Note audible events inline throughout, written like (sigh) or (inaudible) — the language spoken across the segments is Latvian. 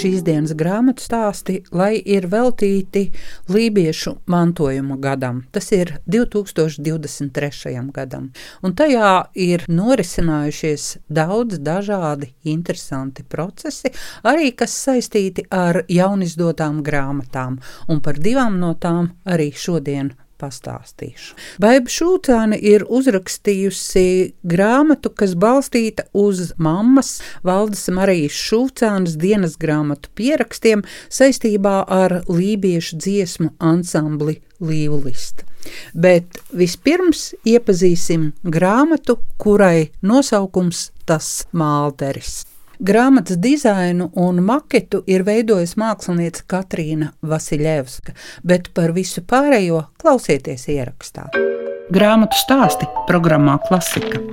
Šīs dienas grāmatu stāsti, lai ir veltīti lībiešu mantojuma gadam. Tas ir 2023. gadam. Un tajā ir norisinājušies daudz dažādi interesanti procesi, arī kas saistīti ar jaunizdotām grāmatām, un par divām no tām arī šodien pastāstīšu. Baiba Šūcāne ir uzrakstījusi grāmatu, kas balstīta uz mammas Valdes Marijas Šūcānas dienas grāmatu pierakstiem saistībā ar lībiešu dziesmu ansambli Līvlista. Bet vispirms iepazīsim grāmatu, kurai nosaukums tas Mālderis. Grāmatas dizainu un maketu ir veidojusi mākslinieca Katrīna Vasiljevska, bet par visu pārējo klausieties ierakstā. Grāmatu stāsti programmā Klasika.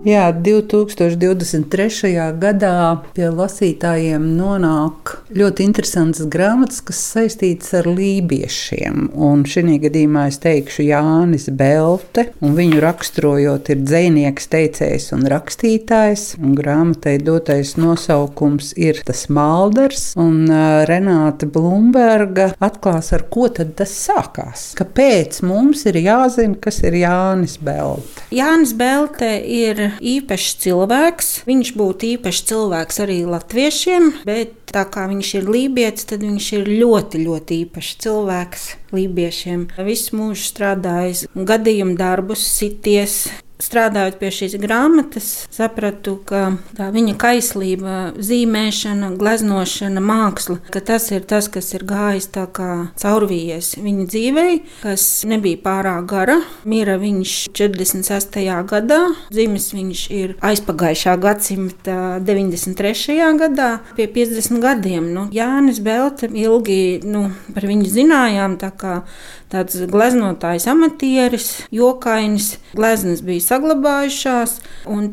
Jā, 2023. gadā pie lasītājiem nonāk ļoti interesants grāmatas, kas saistītas ar lībiešiem. Un šī gadījumā es teikšu Jānis Belte, un viņu raksturojot ir dzinieks, teicējs un rakstītājs. Un grāmatai dotais nosaukums ir Tas Malders, un Renāta Blumberga atklās, ar ko tad tas sākās. Kāpēc mums ir jāzina, kas ir Jānis Belte? Jānis Belte ir īpašs cilvēks. Viņš būtu īpašs cilvēks arī latviešiem, bet tā kā viņš ir lībijams, tad viņš ir ļoti, ļoti īpašs cilvēks lībiešiem. Visu mūžu strādājis, gadījumu darbus, sities strādājot pie šīs grāmatas, sapratu, ka tā viņa kaislība, zīmēšana, gleznošana, māksla, ka tas ir tas, kas ir gājis tā kā caurvījies viņa dzīvei, kas nebija pārāk gara. Mira viņš 46. gadā, dzimis viņš ir aizpagājušā gadsimta 93. gadā, pie 50 gadiem. Nu, Jānis Belte ilgi nu, par viņu zinājām, tā kā tāds gleznotājs amatieris, jokainis, gleznas bija saglabājušās.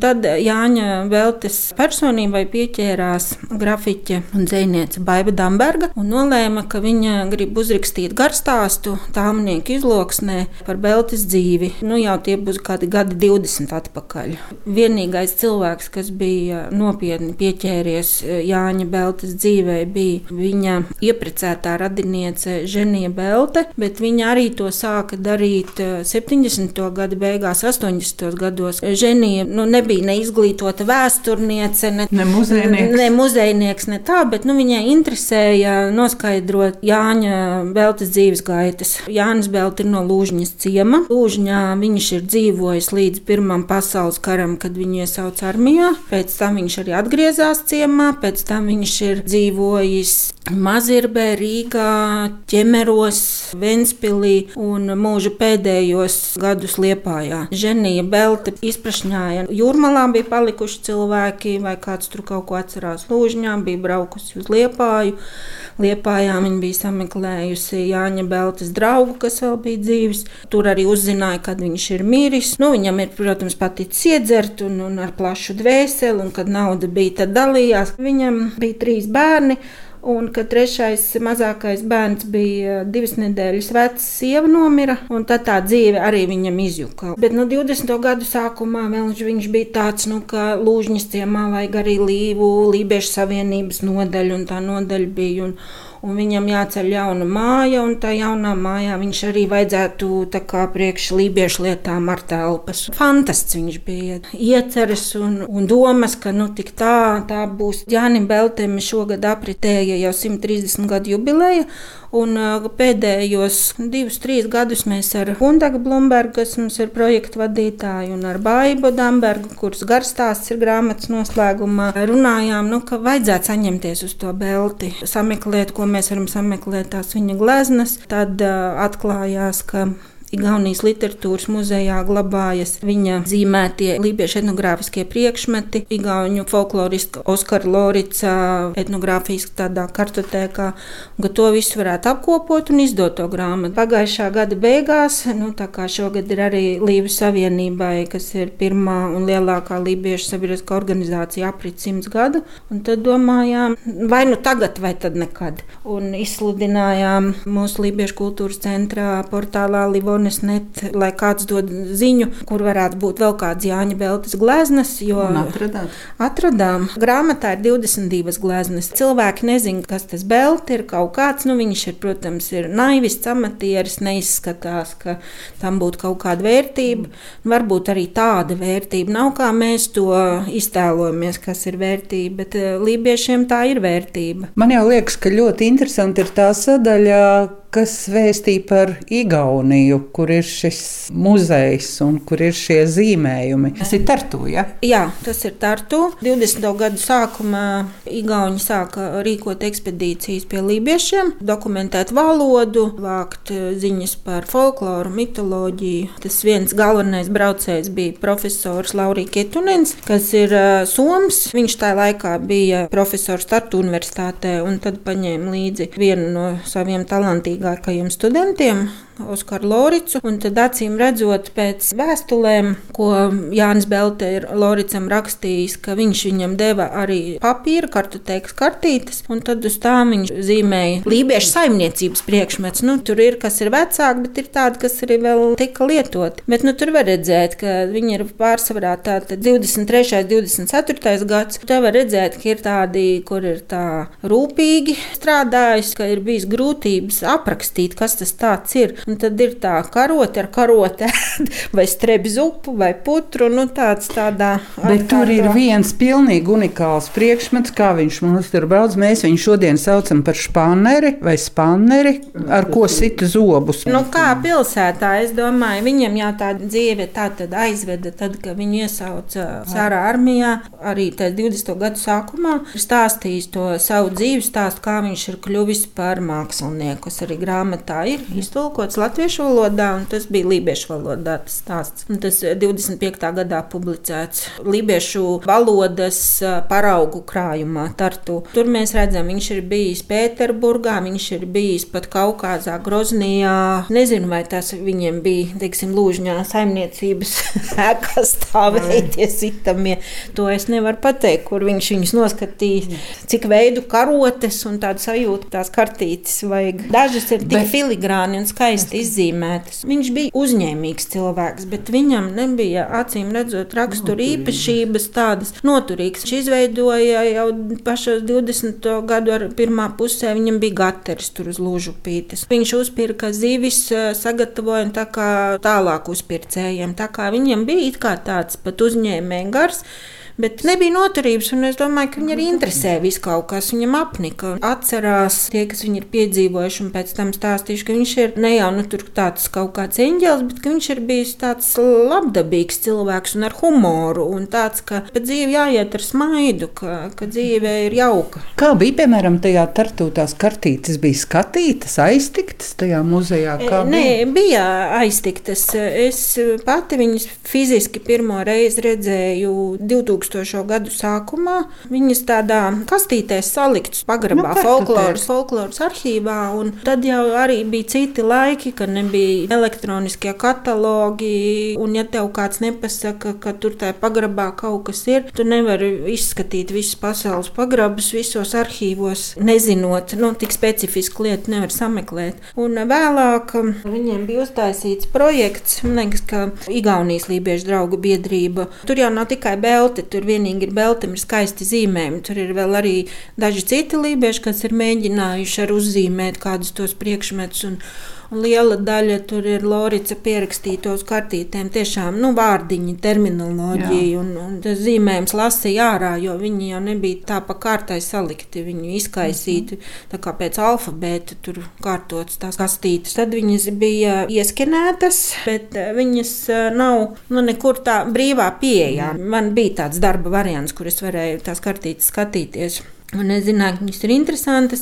Tad Jāņa Veltes personībai pieķērās grafiķe un dzēniece Baiva Damberga un nolēma, ka viņa grib uzrakstīt garstāstu tālnieku izloksnē par Beltes dzīvi. Nu, jau tie būs kādi gadi 20 atpakaļ. Vienīgais cilvēks, kas bija nopietni pieķēries Jāņa Beltes dzīvē, bija viņa ieprecētā radiniece Ženija Belte, bet viņa arī to sāka darīt 70. Eh, gadu beigās, 80. gados. Ženija nu, nebija ne izglītota vēsturniece, ne, ne muzejnieks. Ne muzejnieks, ne tā, bet nu, viņai interesēja noskaidrot Jāņa Beltas dzīves gaitas. Jānis Belts ir no Lūžņas ciema. Lūžņā viņš ir dzīvojis līdz Pirmam pasaules karam, kad viņu iesauca armijā. Pēc tam viņš arī atgriezās ciemā, pēc tam viņš ir dzīvojis Mazirbē, Rīgā, Ķemeros, Ventspilī. Bībelī un mūža pēdējos gadus Liepājā. Ženija Belte izprašņāja. Jūrmalā bija palikuši cilvēki, vai kāds tur kaut ko atcerās Lūžņā, bija braukusi uz Liepāju. Liepājā viņa bija sameklējusi Jāņa Beltes draugu, kas vēl bija dzīves. Tur arī uzzināja, kad viņš ir miris. Nu, viņam ir, protams, paticis iedzert un, un ar plašu dvēseli, un kad nauda bija, tad dalījās. Viņam bija trīs bērni un ka trešais mazākais bērns bija divas nedēļas vecs, sieva nomira, un tad tā dzīve arī viņam izjuka. Bet no 20. gadu sākumā vēl viņš bija tāds, nu, ka Lūžņas ciemā vajag arī līvu, Lībiešu savienības nodaļu, un tā nodaļa bija. Un, un viņam jāceļ jauna māja, un tā jaunā mājā viņš arī vajadzētu tā kā priekš lībiešu lietām ar telpas. Fantasts viņš bija, ieceres un, un domas, ka nu tik tā, tā būs. Jānim Beltem šogad apritēja jau 130 gadu jubileja, Un pēdējos divus, trīs gadus mēs ar Hundagu Blumbergu, kas mums ir projekta vadītāja, un ar Baibu Dambergu, kuras garstāsts ir grāmatas noslēgumā, runājām, nu, ka vajadzētu saņemties uz to belti, sameklēt, ko mēs varam sameklēt, tās viņa gleznas. Tad uh, atklājās, ka Igaunijas literatūras muzejā glabājas viņa zīmētie lībiešu etnogrāfiskie priekšmeti, Igaunijas folkloriska Oskara Lorica etnogrāfijas tādā kartotēkā, ka to visu varētu apkopot un izdot to grāmatu. Pagājušā gada beigās, nu tā kā šogad ir arī Līvu savienībai, kas ir pirmā un lielākā lībiešu sabiedriskā organizācija aprit simts gadu, un tad domājām, vai nu tagad, vai tad nekad. Un izsludinājām mūsu lībiešu kultūras centrā portālā Livona Kaunas net, lai kāds dod ziņu, kur varētu būt vēl kāds Jāņa Beltas gleznas. Atradām. atradām. Grāmatā ir 22 gleznas. Cilvēki nezina, kas tas belti ir kaut kāds. Nu, viņš ir, protams, ir naivists, amatieris, neizskatās, ka tam būtu kaut kāda vērtība. Varbūt arī tāda vērtība nav, kā mēs to iztēlojamies, kas ir vērtība, bet eh, lībiešiem tā ir vērtība. Man jau liekas, ka ļoti interesanti ir tā sadaļa, kas vēstīja par Igauniju, kur ir šis muzejs un kur ir šie zīmējumi. Tas ir Tartu. Ja? Jā, tas ir Tartu. 20. gadu sākumā Igauni sāka rīkot ekspedīcijas pie lībiešiem, dokumentēt valodu, vākt eh, ziņas par folkloru, mitoloģiju. Tas viens galvenais braucējs bija profesors Laurija Ketunens, kas ir uh, Soms. Viņš tajā laikā bija profesors Tartu universitātē un tad paņēma līdzi vienu no saviem talantīgākajiem vecākajiem studentiem, Oskaru Loricu. Tad acīm redzot, pēc vēstulēm, ko Jānis Belte ir Loricam rakstījis, ka viņš viņam deva arī papīra, kartotēkas kartītes, un tad uz tām viņš zīmēja lībiešu saimniecības priekšmets. Nu, tur ir kas ir vecāki, bet ir tādi, kas arī vēl tika lietoti. Bet nu, tur var redzēt, ka viņi ir pārsvarā tātad 23. un 24. gads. Tur var redzēt, ka ir tādi, kur ir tā rūpīgi strādājis, ka ir bijis grūtības aprakstīt, kas tas ir. Un tad ir tā karote ar karotē, (laughs) vai strebi zupu, vai putru. Nu, tāds, tādā, Bet ar, tur ir viens pilnīgi unikāls priekšmets, kā viņš mums tur brauc. Mēs viņu šodien saucam par spanneri vai spanneri, ar ko sita zobus. Nu, kā pilsētā, es domāju, viņam jau tā dzīve tā tad aizveda, tad, kad viņu iesauca Sārā armijā, arī 20. gadu sākumā, stāstījis to savu dzīves stāstu, kā viņš ir kļuvis par mākslinieku, kas arī grāmatā ir iztulkots tulkots latviešu valodā, un tas bija lībiešu valodā. Tas, stāsts. un tas 25. Eh, gadā publicēts lībiešu valodas eh, paraugu krājumā, Tartu. Tur mēs redzam, viņš ir bijis Pēterburgā, viņš ir bijis pat Kaukazā, Groznijā. Nezinu, vai tas viņiem bija, teiksim, lūžņā saimniecības (laughs) ēkā stāvētie sitamie. To es nevaru pateikt, kur viņš viņus noskatīs, cik veidu karotes un tādu sajūtu tās kartītes vajag. Dažas ir tik Bet... filigrāni un skaisti skaisti izzīmētas. Viņš bija uzņēmīgs cilvēks, bet viņam nebija acīm redzot rakstura īpašības tādas noturīgas. Viņš izveidoja jau pašos 20. gadu pirmā pusē, viņam bija gateris tur uz lūžu pītes. Viņš uzpirka zivis, sagatavoja tā kā tālāk uzpircējiem. Tā kā viņam bija it kā tāds pat uzņēmēja gars. Bet nebija noturības, un es domāju, ka viņi arī interesē visu kaut kas. Viņam apnika. Atcerās tie, kas viņu ir piedzīvojuši, un pēc tam stāstījuši, ka viņš ir ne jau nu, tāds kaut kāds eņģēlis, bet viņš ir bijis tāds labdabīgs cilvēks un ar humoru. Un tāds, ka pa dzīvi jāiet ar smaidu, ka, ka dzīve ir jauka. Kā bija, piemēram, tajā tartū tās kartītes, bija skatītas, aiztiktas tajā muzejā? Kā Nē, bija? bija aiztiktas. Es pati viņas fiziski pirmo reizi redzēju 2000. 2000. gadu sākumā. Viņas tādā kastītē saliktas pagrabā, nu, folkloras, folkloras arhīvā. Tad jau arī bija citi laiki, kad nebija elektroniskie katalogi. Un, ja tev kāds nepasaka, ka tur tajā pagrabā kaut kas ir, tu nevari izskatīt visus pasaules pagrabus, visos arhīvos, nezinot, nu, tik specifisku lietu nevar sameklēt. Un vēlāk um, viņiem bija uztaisīts projekts, man liekas, ka Igaunijas Lībiešu draugu biedrība. Tur jau nav tikai belti, tur vienīgi ir beltam, ir skaisti zīmējumi. Tur ir vēl arī daži citi lībieši, kas ir mēģinājuši ar uzzīmēt kādus tos priekšmetus. Un, un liela daļa tur ir Lorica pierakstīta uz kartītēm. Tiešām nu, vārdiņi, terminoloģija un, un tas zīmējums lasīja ārā, jo viņi jau nebija tā pa kārtai salikti. Viņi izkaisīti mm -hmm. tā kā pēc alfabēta tur kārtotas tās kastītes. Tad viņas bija ieskenētas, bet eh, viņas eh, nav nu, nekur tā brīvā pieejā. -hmm. Man bija tāds darba variants, kur es varēju tās kartītes skatīties. Un es zināju, ka viņas ir interesantas,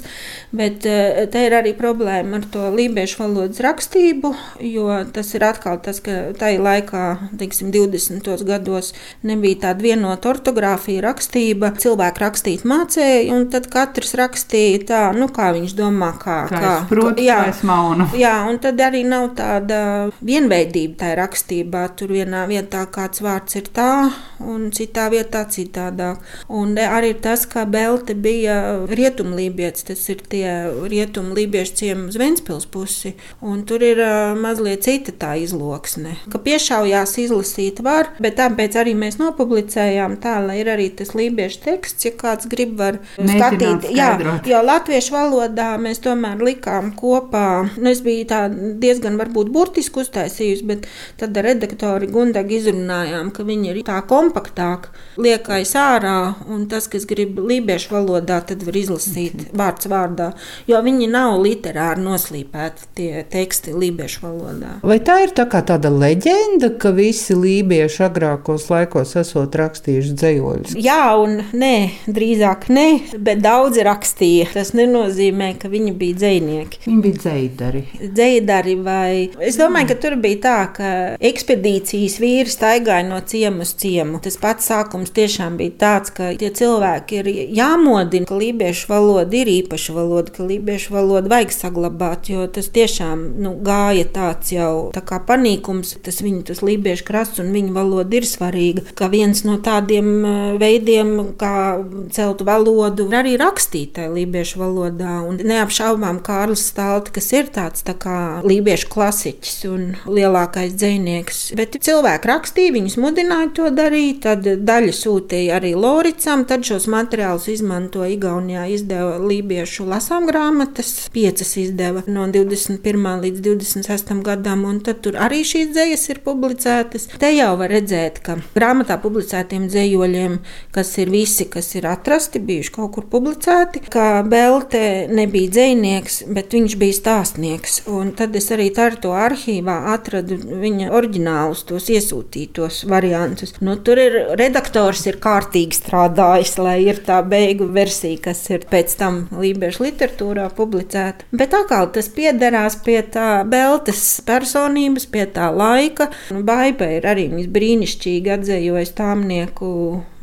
bet eh, te ir arī problēma ar to lībiešu valodas rakstību, jo tas ir atkal tas, ka tajā laikā, teiksim, 20. gados nebija tāda vienota ortogrāfija, rakstība. Cilvēki rakstīt mācīja, un tad katrs rakstīja tā, nu, kā viņš domā, kā, kā, kā prot, jā, maunu. Jā, un tad arī nav tāda vienveidība tajā rakstībā. Tur vienā vietā kāds vārds ir tā, un citā vietā citādāk. Un arī tas, kā Belte bija rietumlībietis, tas ir tie rietumlībiešu ciemi uz Ventspils pusi, un tur ir mazliet cita tā izloksne. Ka piešaujās izlasīt var, bet tāpēc arī mēs nopublicējām tā, lai ir arī tas lībiešu teksts, ja kāds grib var Mēģināt skatīt. Jā, jo latviešu valodā mēs tomēr likām kopā, nu es biju tā diezgan varbūt burtiski uztaisījusi, bet tad redaktori Gundagi izrunājām, ka viņi ir tā kompaktāk liekais ārā, un tas, kas grib lībiešu valodā, valodā, tad var izlasīt okay. vārds vārdā, jo viņi nav literāri noslīpēti tie teksti lībiešu valodā. Vai tā ir tā tāda leģenda, ka visi lībieši agrākos laikos esot rakstījuši dzējoļus? Jā, un nē, drīzāk nē, bet daudzi rakstīja. Tas nenozīmē, ka viņi bija dzējnieki. Viņi bija dzējdari. Dzējdari vai... Es domāju, ka tur bija tā, ka ekspedīcijas vīri staigāja no ciemu uz ciemu. Tas pats sākums tiešām bija tāds, ka tie cilvēki ir jāmod pamodina, ka lībiešu valoda ir īpaša valoda, ka lībiešu valodu vajag saglabāt, jo tas tiešām nu, gāja tāds jau tā kā panīkums, tas viņu tas lībiešu krasts un viņa valoda ir svarīga. Kā viens no tādiem veidiem, kā celt valodu, arī rakstīt tajā lībiešu valodā. Un neapšaubām Kārlis Stalti, kas ir tāds tā kā lībiešu klasiķis un lielākais dzēnieks. Bet cilvēki rakstīja, viņus mudināja to darīt, tad daļa sūtīja arī Loricam, tad šos materiālus izmantoja to Igaunijā izdeva lībiešu lasām grāmatas, piecas izdeva no 21. līdz 26. gadam, un tad tur arī šīs dzējas ir publicētas. Te jau var redzēt, ka grāmatā publicētiem dzējoļiem, kas ir visi, kas ir atrasti, bijuši kaut kur publicēti, ka Belte nebija dzējnieks, bet viņš bija stāstnieks. Un tad es arī Tartu arhīvā atradu viņa oriģinālus, tos iesūtītos variantus. Nu, tur ir redaktors ir kārtīgi strādājis, lai ir tā beigu versija, kas ir pēc tam lībiešu literatūrā publicēta. Bet atkal tas piederās pie tā beltes personības, pie tā laika. Baiba ir arī brīnišķīgi atzējojas tāmnieku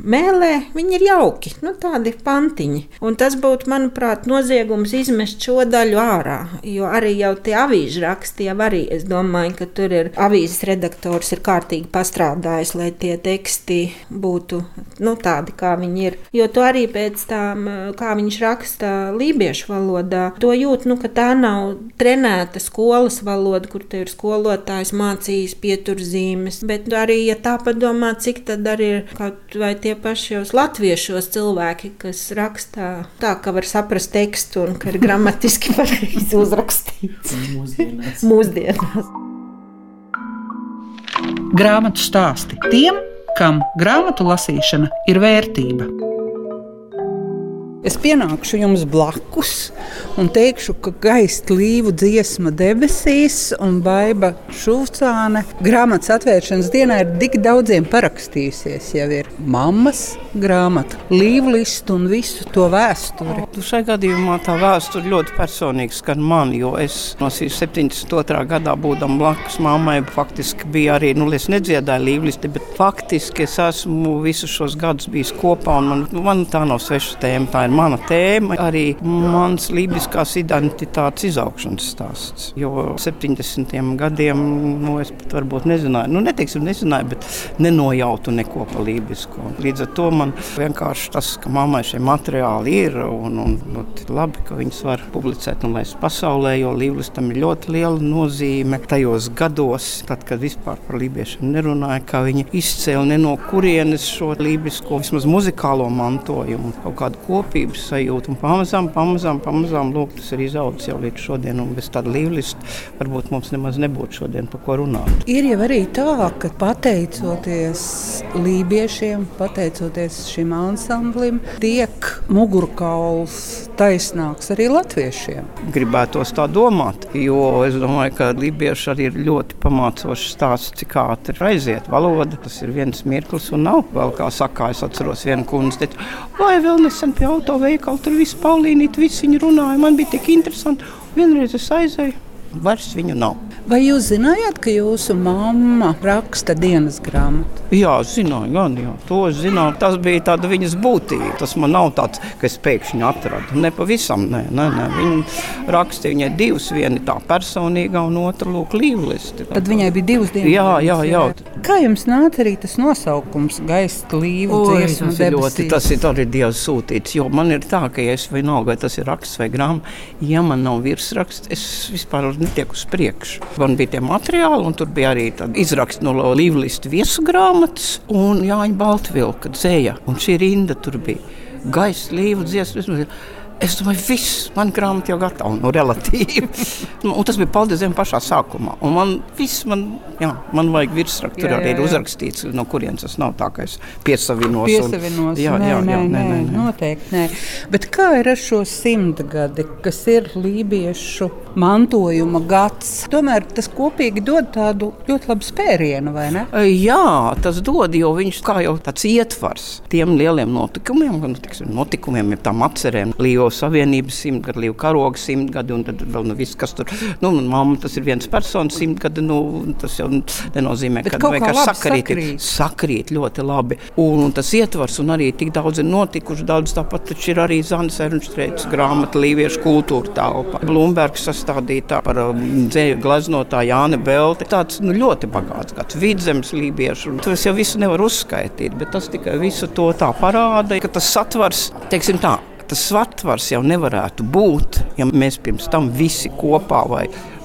mēlē. Viņi ir jauki, nu, tādi pantiņi. Un tas būtu, manuprāt, noziegums izmest šo daļu ārā. Jo arī jau tie avīžu raksti, jau arī es domāju, ka tur ir avīzes redaktors ir kārtīgi pastrādājis, lai tie teksti būtu nu, tādi, kā viņi ir. Jo to arī pēc tā tiešām, eh, kā viņš raksta lībiešu valodā, to jūt, nu, ka tā nav trenēta skolas valoda, kur te ir skolotājs mācījis pieturzīmes. Bet arī, ja tā padomā, cik tad arī ir kaut vai tie paši jau latviešos cilvēki, kas rakstā tā, ka var saprast tekstu un ka ir gramatiski (laughs) pareizi uzrakstīts. Mūsdienās. (laughs) Mūsdienās. Grāmatu stāsti tiem, kam grāmatu lasīšana ir vērtība. Es pienākšu jums blakus un teikšu, ka gaisa līvu dziesma debesīs un baiva šūcāne grāmatas atvēršanas dienā ir tik daudziem parakstījusies. Jau ir mammas grāmata, līvu listu un visu to vēsturi. O, šai gadījumā tā vēsture ļoti personīgi skan man, jo es no 72. gadā būdam blakus mammai, faktiski bija arī, nu, es nedziedāju līvlisti, bet faktiski es esmu visus šos gadus bijis kopā un man, man tā nav sveša tēma, mana tēma, arī mans lībiskās identitātes izaugšanas stāsts. Jo 70. gadiem nu, es pat varbūt nezināju, nu, neteiksim, nezināju, bet nenojautu neko par lībisko. Līdz ar to man vienkārši tas, ka mammai šie materiāli ir un, un, un labi, ka viņas var publicēt un laist pasaulē, jo līblistam ir ļoti liela nozīme tajos gados, tad, kad vispār par lībiešiem nerunāja, kā viņi izcēla ne no kurienes šo lībisko, vismaz muzikālo mantojumu, kaut kādu kopību brīvības sajūta. Un pamazām, pamazām, pamazām lūk, tas ir izaudzis jau līdz šodien, un bez tāda līvlista varbūt mums nemaz nebūtu šodien par ko runāt. Ir jau arī tā, ka pateicoties lībiešiem, pateicoties šim ansamblim, tiek mugurkauls taisnāks arī latviešiem. Gribētos tā domāt, jo es domāju, ka lībieši arī ir ļoti pamācošs stāsts, cik ātri aiziet valoda. Tas ir viens mirklis un nav vēl kā saka, es atceros vienu kundzi, teica, vai vēl nesen pie autoveikala tur viss Paulīnīt, visi viņi runāja, man bija tik interesanti. Vienreiz es aizēju, vairs viņu nav. Vai jūs zinājāt, ka jūsu mamma raksta dienas grāmatu? Jā, zināju, gan jā. To zināju. Tas bija tāda viņas būtība. Tas man nav tāds, ka es pēkšņi atradu. Ne pavisam, nē, nē, nē. Viņa rakstīja viņai divas, viena tā personīga un otra lūk līvlisti. Tad viņai bija divas dienas. Jā, jā, jā. Kā jums nāca arī tas nosaukums gaisa līvu dziesmu ļoti, tas ir arī Dievs sūtīts, jo man ir tā, ka ja es vienalga, vai tas ir raksts vai grāmata, ja man nav virsraksts, es vispār netieku uz priekšu. Man bija tie materiāli, un tur bija arī izraksts no Līvlista viesu grāmatas un Jāņa Baltvilka dzēja. Un šī rinda tur bija gaisa līva dziesmas. Es domāju, viss, man grāmata jau gatava, nu, relatīvi. (laughs) un tas bija paldies Dievam pašā sākumā. Un man viss, man, jā, man vajag virsrakstu, tur arī ir uzrakstīts, no kurienes tas nav tā, ka es piesavinos. Piesavinos, un, jā, nē, jā, jā, nē, nē, nē, noteikti nē. Bet kā ir ar šo simtgadi, kas ir lībiešu mantojuma gads? Tomēr tas kopīgi dod tādu ļoti labu spērienu, vai ne? Jā, tas dod, jo viņš kā jau tāds ietvars tiem lieliem notikumiem, nu, tiksim, notikumiem, ja tām atcerēm, Līvos Savienības simtgadu, Līvu karoga simtgadu, un tad vēl nu, viss, kas tur nu, mamma, tas ir viens personis simtgadu. Nu, tas jau nenozīmē, ka vienkārši sakrīt, sakrīt. sakrīt ļoti labi. Un, un tas ietvars, un arī tik daudz ir notikuši. Daudz tāpat ir arī Zanas Ernstreits grāmata Līviešu kultūra telpa. Blumbergs sastādītā par um, dzēju gleznotāju Jāni Belti. Tāds nu, ļoti bagāts gads, vidzemes lībiešu. Tas jau visu nevar uzskaitīt, bet tas tikai visu to tā parāda, ka tas satvars, teiksim tā, tas satvars jau nevarētu būt, ja mēs pirms tam visi kopā vai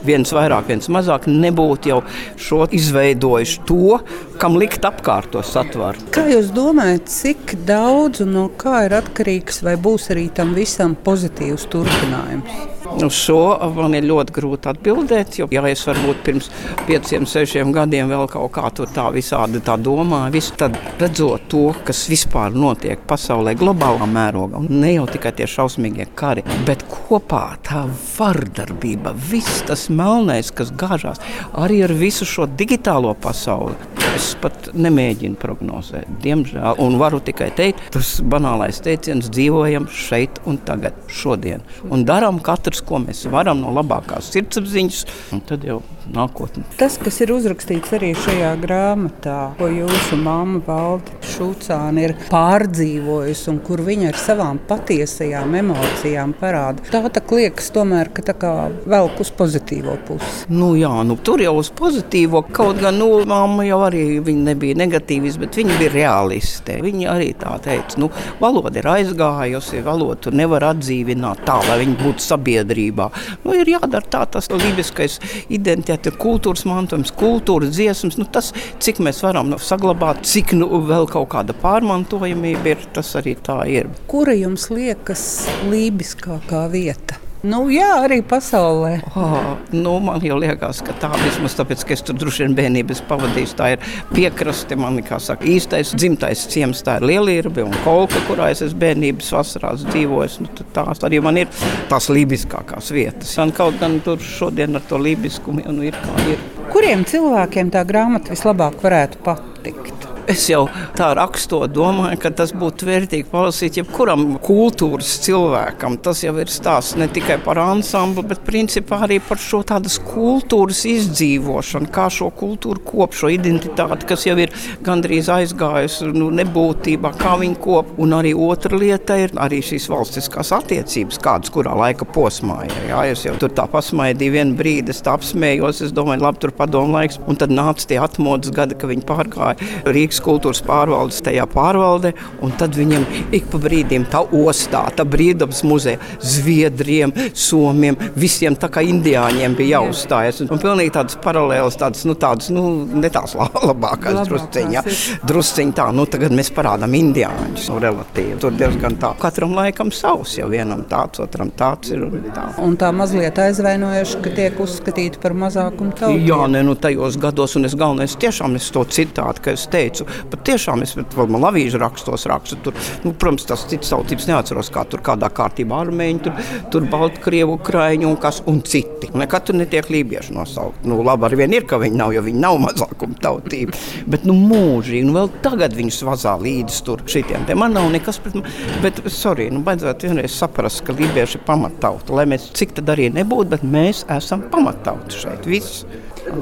viens vairāk, viens mazāk, nebūtu jau šo izveidojuši to, kam likt apkārt to satvaru. Kā jūs domājat, cik daudz un no kā ir atkarīgs, vai būs arī tam visam pozitīvs turpinājums? Uz šo man ir ļoti grūti atbildēt, jo, ja es varbūt pirms pieciem, sešiem gadiem vēl kaut kā tā visādi tā domāju, visu, tad redzot to, kas vispār notiek pasaulē, globālā mērogā, un ne jau tikai tie šausmīgie kari, bet kopā tā vardarbība, viss tas melnais, kas gāžās arī ar visu šo digitālo pasauli. Es pat nemēģinu prognozēt, diemžēl, un varu tikai teikt, tas banālais teiciens, dzīvojam šeit un tagad, šodien, un darām katrs, ko mēs varam no labākās sirdsapziņas, un tad jau nākotni. Tas, kas ir uzrakstīts arī šajā grāmatā, ko jūsu mamma Valde Šūcāna ir pārdzīvojusi un kur viņa ar savām patiesajām emocijām parāda, tā tā liekas tomēr, ka tā kā velk uz pozitīvo pusi. Nu jā, nu tur jau uz pozitīvo, kaut gan, nu, mamma jau arī viņa nebija negatīvis, bet viņa bija realiste. Viņa arī tā teica, nu, valoda ir aizgājusi, valodu nevar atdzīvināt tā, lai viņa būtu sabiedrībā. Nu, ir jādara tā tas lībiskais identitātes šeit ir kultūras mantojums, kultūras dziesmas. Nu, tas, cik mēs varam nu, saglabāt, cik nu, vēl kaut kāda pārmantojamība ir, tas arī tā ir. Kura jums liekas lībiskākā vieta? Nu, jā, arī pasaulē. Oh, nu, man liekas, ka tā vismaz tāpēc, ka es tur droši vien bērnības pavadīju. Tā ir piekraste, man saka, īstais dzimtais ciems, tā ir Lielība un Kolka, kurā es esmu bērnības vasarās dzīvojis. Nu, tās arī man ir tās lībiskākās vietas. Man kaut gan tur šodien ar to lībiskumu nu, ir kā ir. Kuriem cilvēkiem tā grāmata vislabāk varētu patikt? Es jau tā rakstot, domāju, ka tas būtu vērtīgi palasīt jebkuram kultūras cilvēkam. Tas jau ir stāsts ne tikai par ansambli, bet principā arī par šo tādas kultūras izdzīvošanu, kā šo kultūru kop, šo identitāti, kas jau ir gandrīz aizgājusi nu, nebūtībā, kā viņi kop. Un arī otra lieta ir arī šīs valstiskās attiecības, kādas kurā laika posmā ir. Jā, es jau tur tā pasmaidīju vienu brīdi, es tā apsmējos, es domāju, labi, tur padomu laiks, un tad nāca tie atmodas gadi, ka viņi pārgāja Rīgas Rīgas kultūras pārvaldes tajā pārvaldē, un tad viņam ik pa brīdim tā ostā, tā brīvdabas muzeja, zviedriem, somiem, visiem tā kā indiāņiem bija jāuzstājas. Un, pilnīgi tādas paralēlas, tādas, nu, tādas, nu, ne tās labākās drusciņā. Drusciņ tā, nu, tagad mēs parādām indiāņus, nu, relatīvi. Tur diezgan tā, katram laikam savs, ja vienam tāds, otram tāds ir. Un tā, un tā mazliet aizvainojuši, ka tiek uzskatīti par mazākumu tautu. Jā, ne, nu, tajos gados, un es galvenais tiešām es to citātu, ka es teicu, pat tiešām es man lavīžu rakstos rakstu. Tur, nu, protams, tas cits tautības neatceros, kā tur kādā kārtībā armēņi, tur, tur Baltkrievu, Ukraiņu un kas un citi. Nekad tur netiek lībieši nosaukt. Nu, labi, ar vien ir, ka viņi nav, jo viņi nav mazākuma tautība. Bet, nu, mūžīgi, nu, vēl tagad viņus vazā līdzi tur šitiem. Te man nav nekas pret, bet, sorry, nu, baidzētu vienreiz saprast, ka lībieši ir pamattauta. Lai mēs cik tad arī nebūtu, bet mēs esam pamattauta šeit. Viss.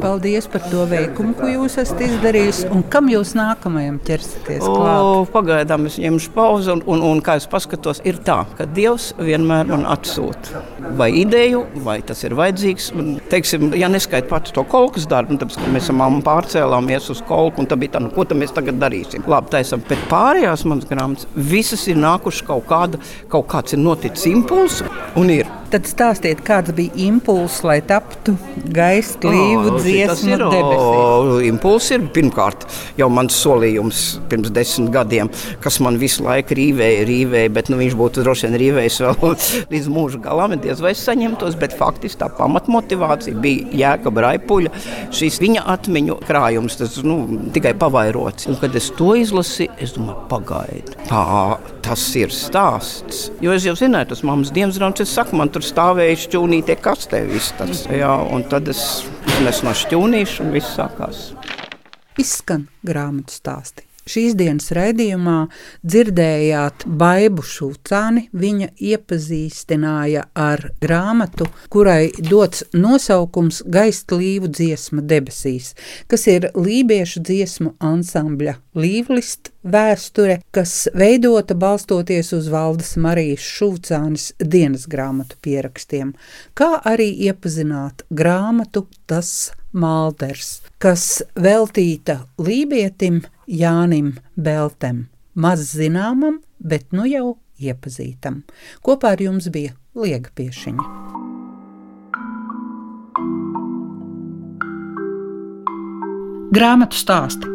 Paldies par to veikumu, ko jūs esat izdarījis. Un kam jūs nākamajam ķersieties pagaidām es ņemšu pauzi, un, un, un kā es paskatos, ir tā, ka Dievs vienmēr man atsūta vai ideju, vai tas ir vajadzīgs. Un, teiksim, ja neskaidrs pats to kolkas darbu, tad mēs ar mammu pārcēlāmies uz kolku, un tā bija tā, nu, ko mēs tagad darīsim. Labi, taisam, bet pārējās manas grāmatas visas ir nākušas kaut kāda, kaut kāds ir noticis impulss un ir. Tad stāstiet, kāds bija impulss, lai taptu gaisa klīvu oh, dziesmu debesīs. Impulss ir pirmkārt jau mans solījums pirms desmit gadiem, kas man visu laiku rīvēja, rīvēja, bet nu, viņš būtu droši vien rīvējis vēl (laughs) līdz mūža galam, diez vai saņemtos, bet faktiski tā pamatmotivācija bija Jēkab Raipuļa, šīs viņa atmiņu krājums, tas nu, tikai pavairots. Un, kad es to izlasīju, es domāju, pagaidi, tā, tas ir stāsts. Jo es jau zināju, tas mammas dienas grāmatas, es saku, man tur stāvēja šķūnītie kastē viss tas. Jā, un tad es iznesu no šķūnīša un viss sākās. Izskan grāmatu stāsti. Šīs dienas raidījumā dzirdējāt Baibu Šūcāni. Viņa iepazīstināja ar grāmatu, kurai dots nosaukums Gaistlīvu dziesma debesīs, kas ir lībiešu dziesmu ansambļa līvlist vēsture, kas veidota balstoties uz Valdes Marijas Šūcānis dienas grāmatu pierakstiem, kā arī iepazināt grāmatu Tas Malders, kas veltīta lībietim Jānim Beltem, maz zināmam, bet nu jau iepazītam. Kopā ar jums bija Liega Piešiņa. Grāmatu stāsti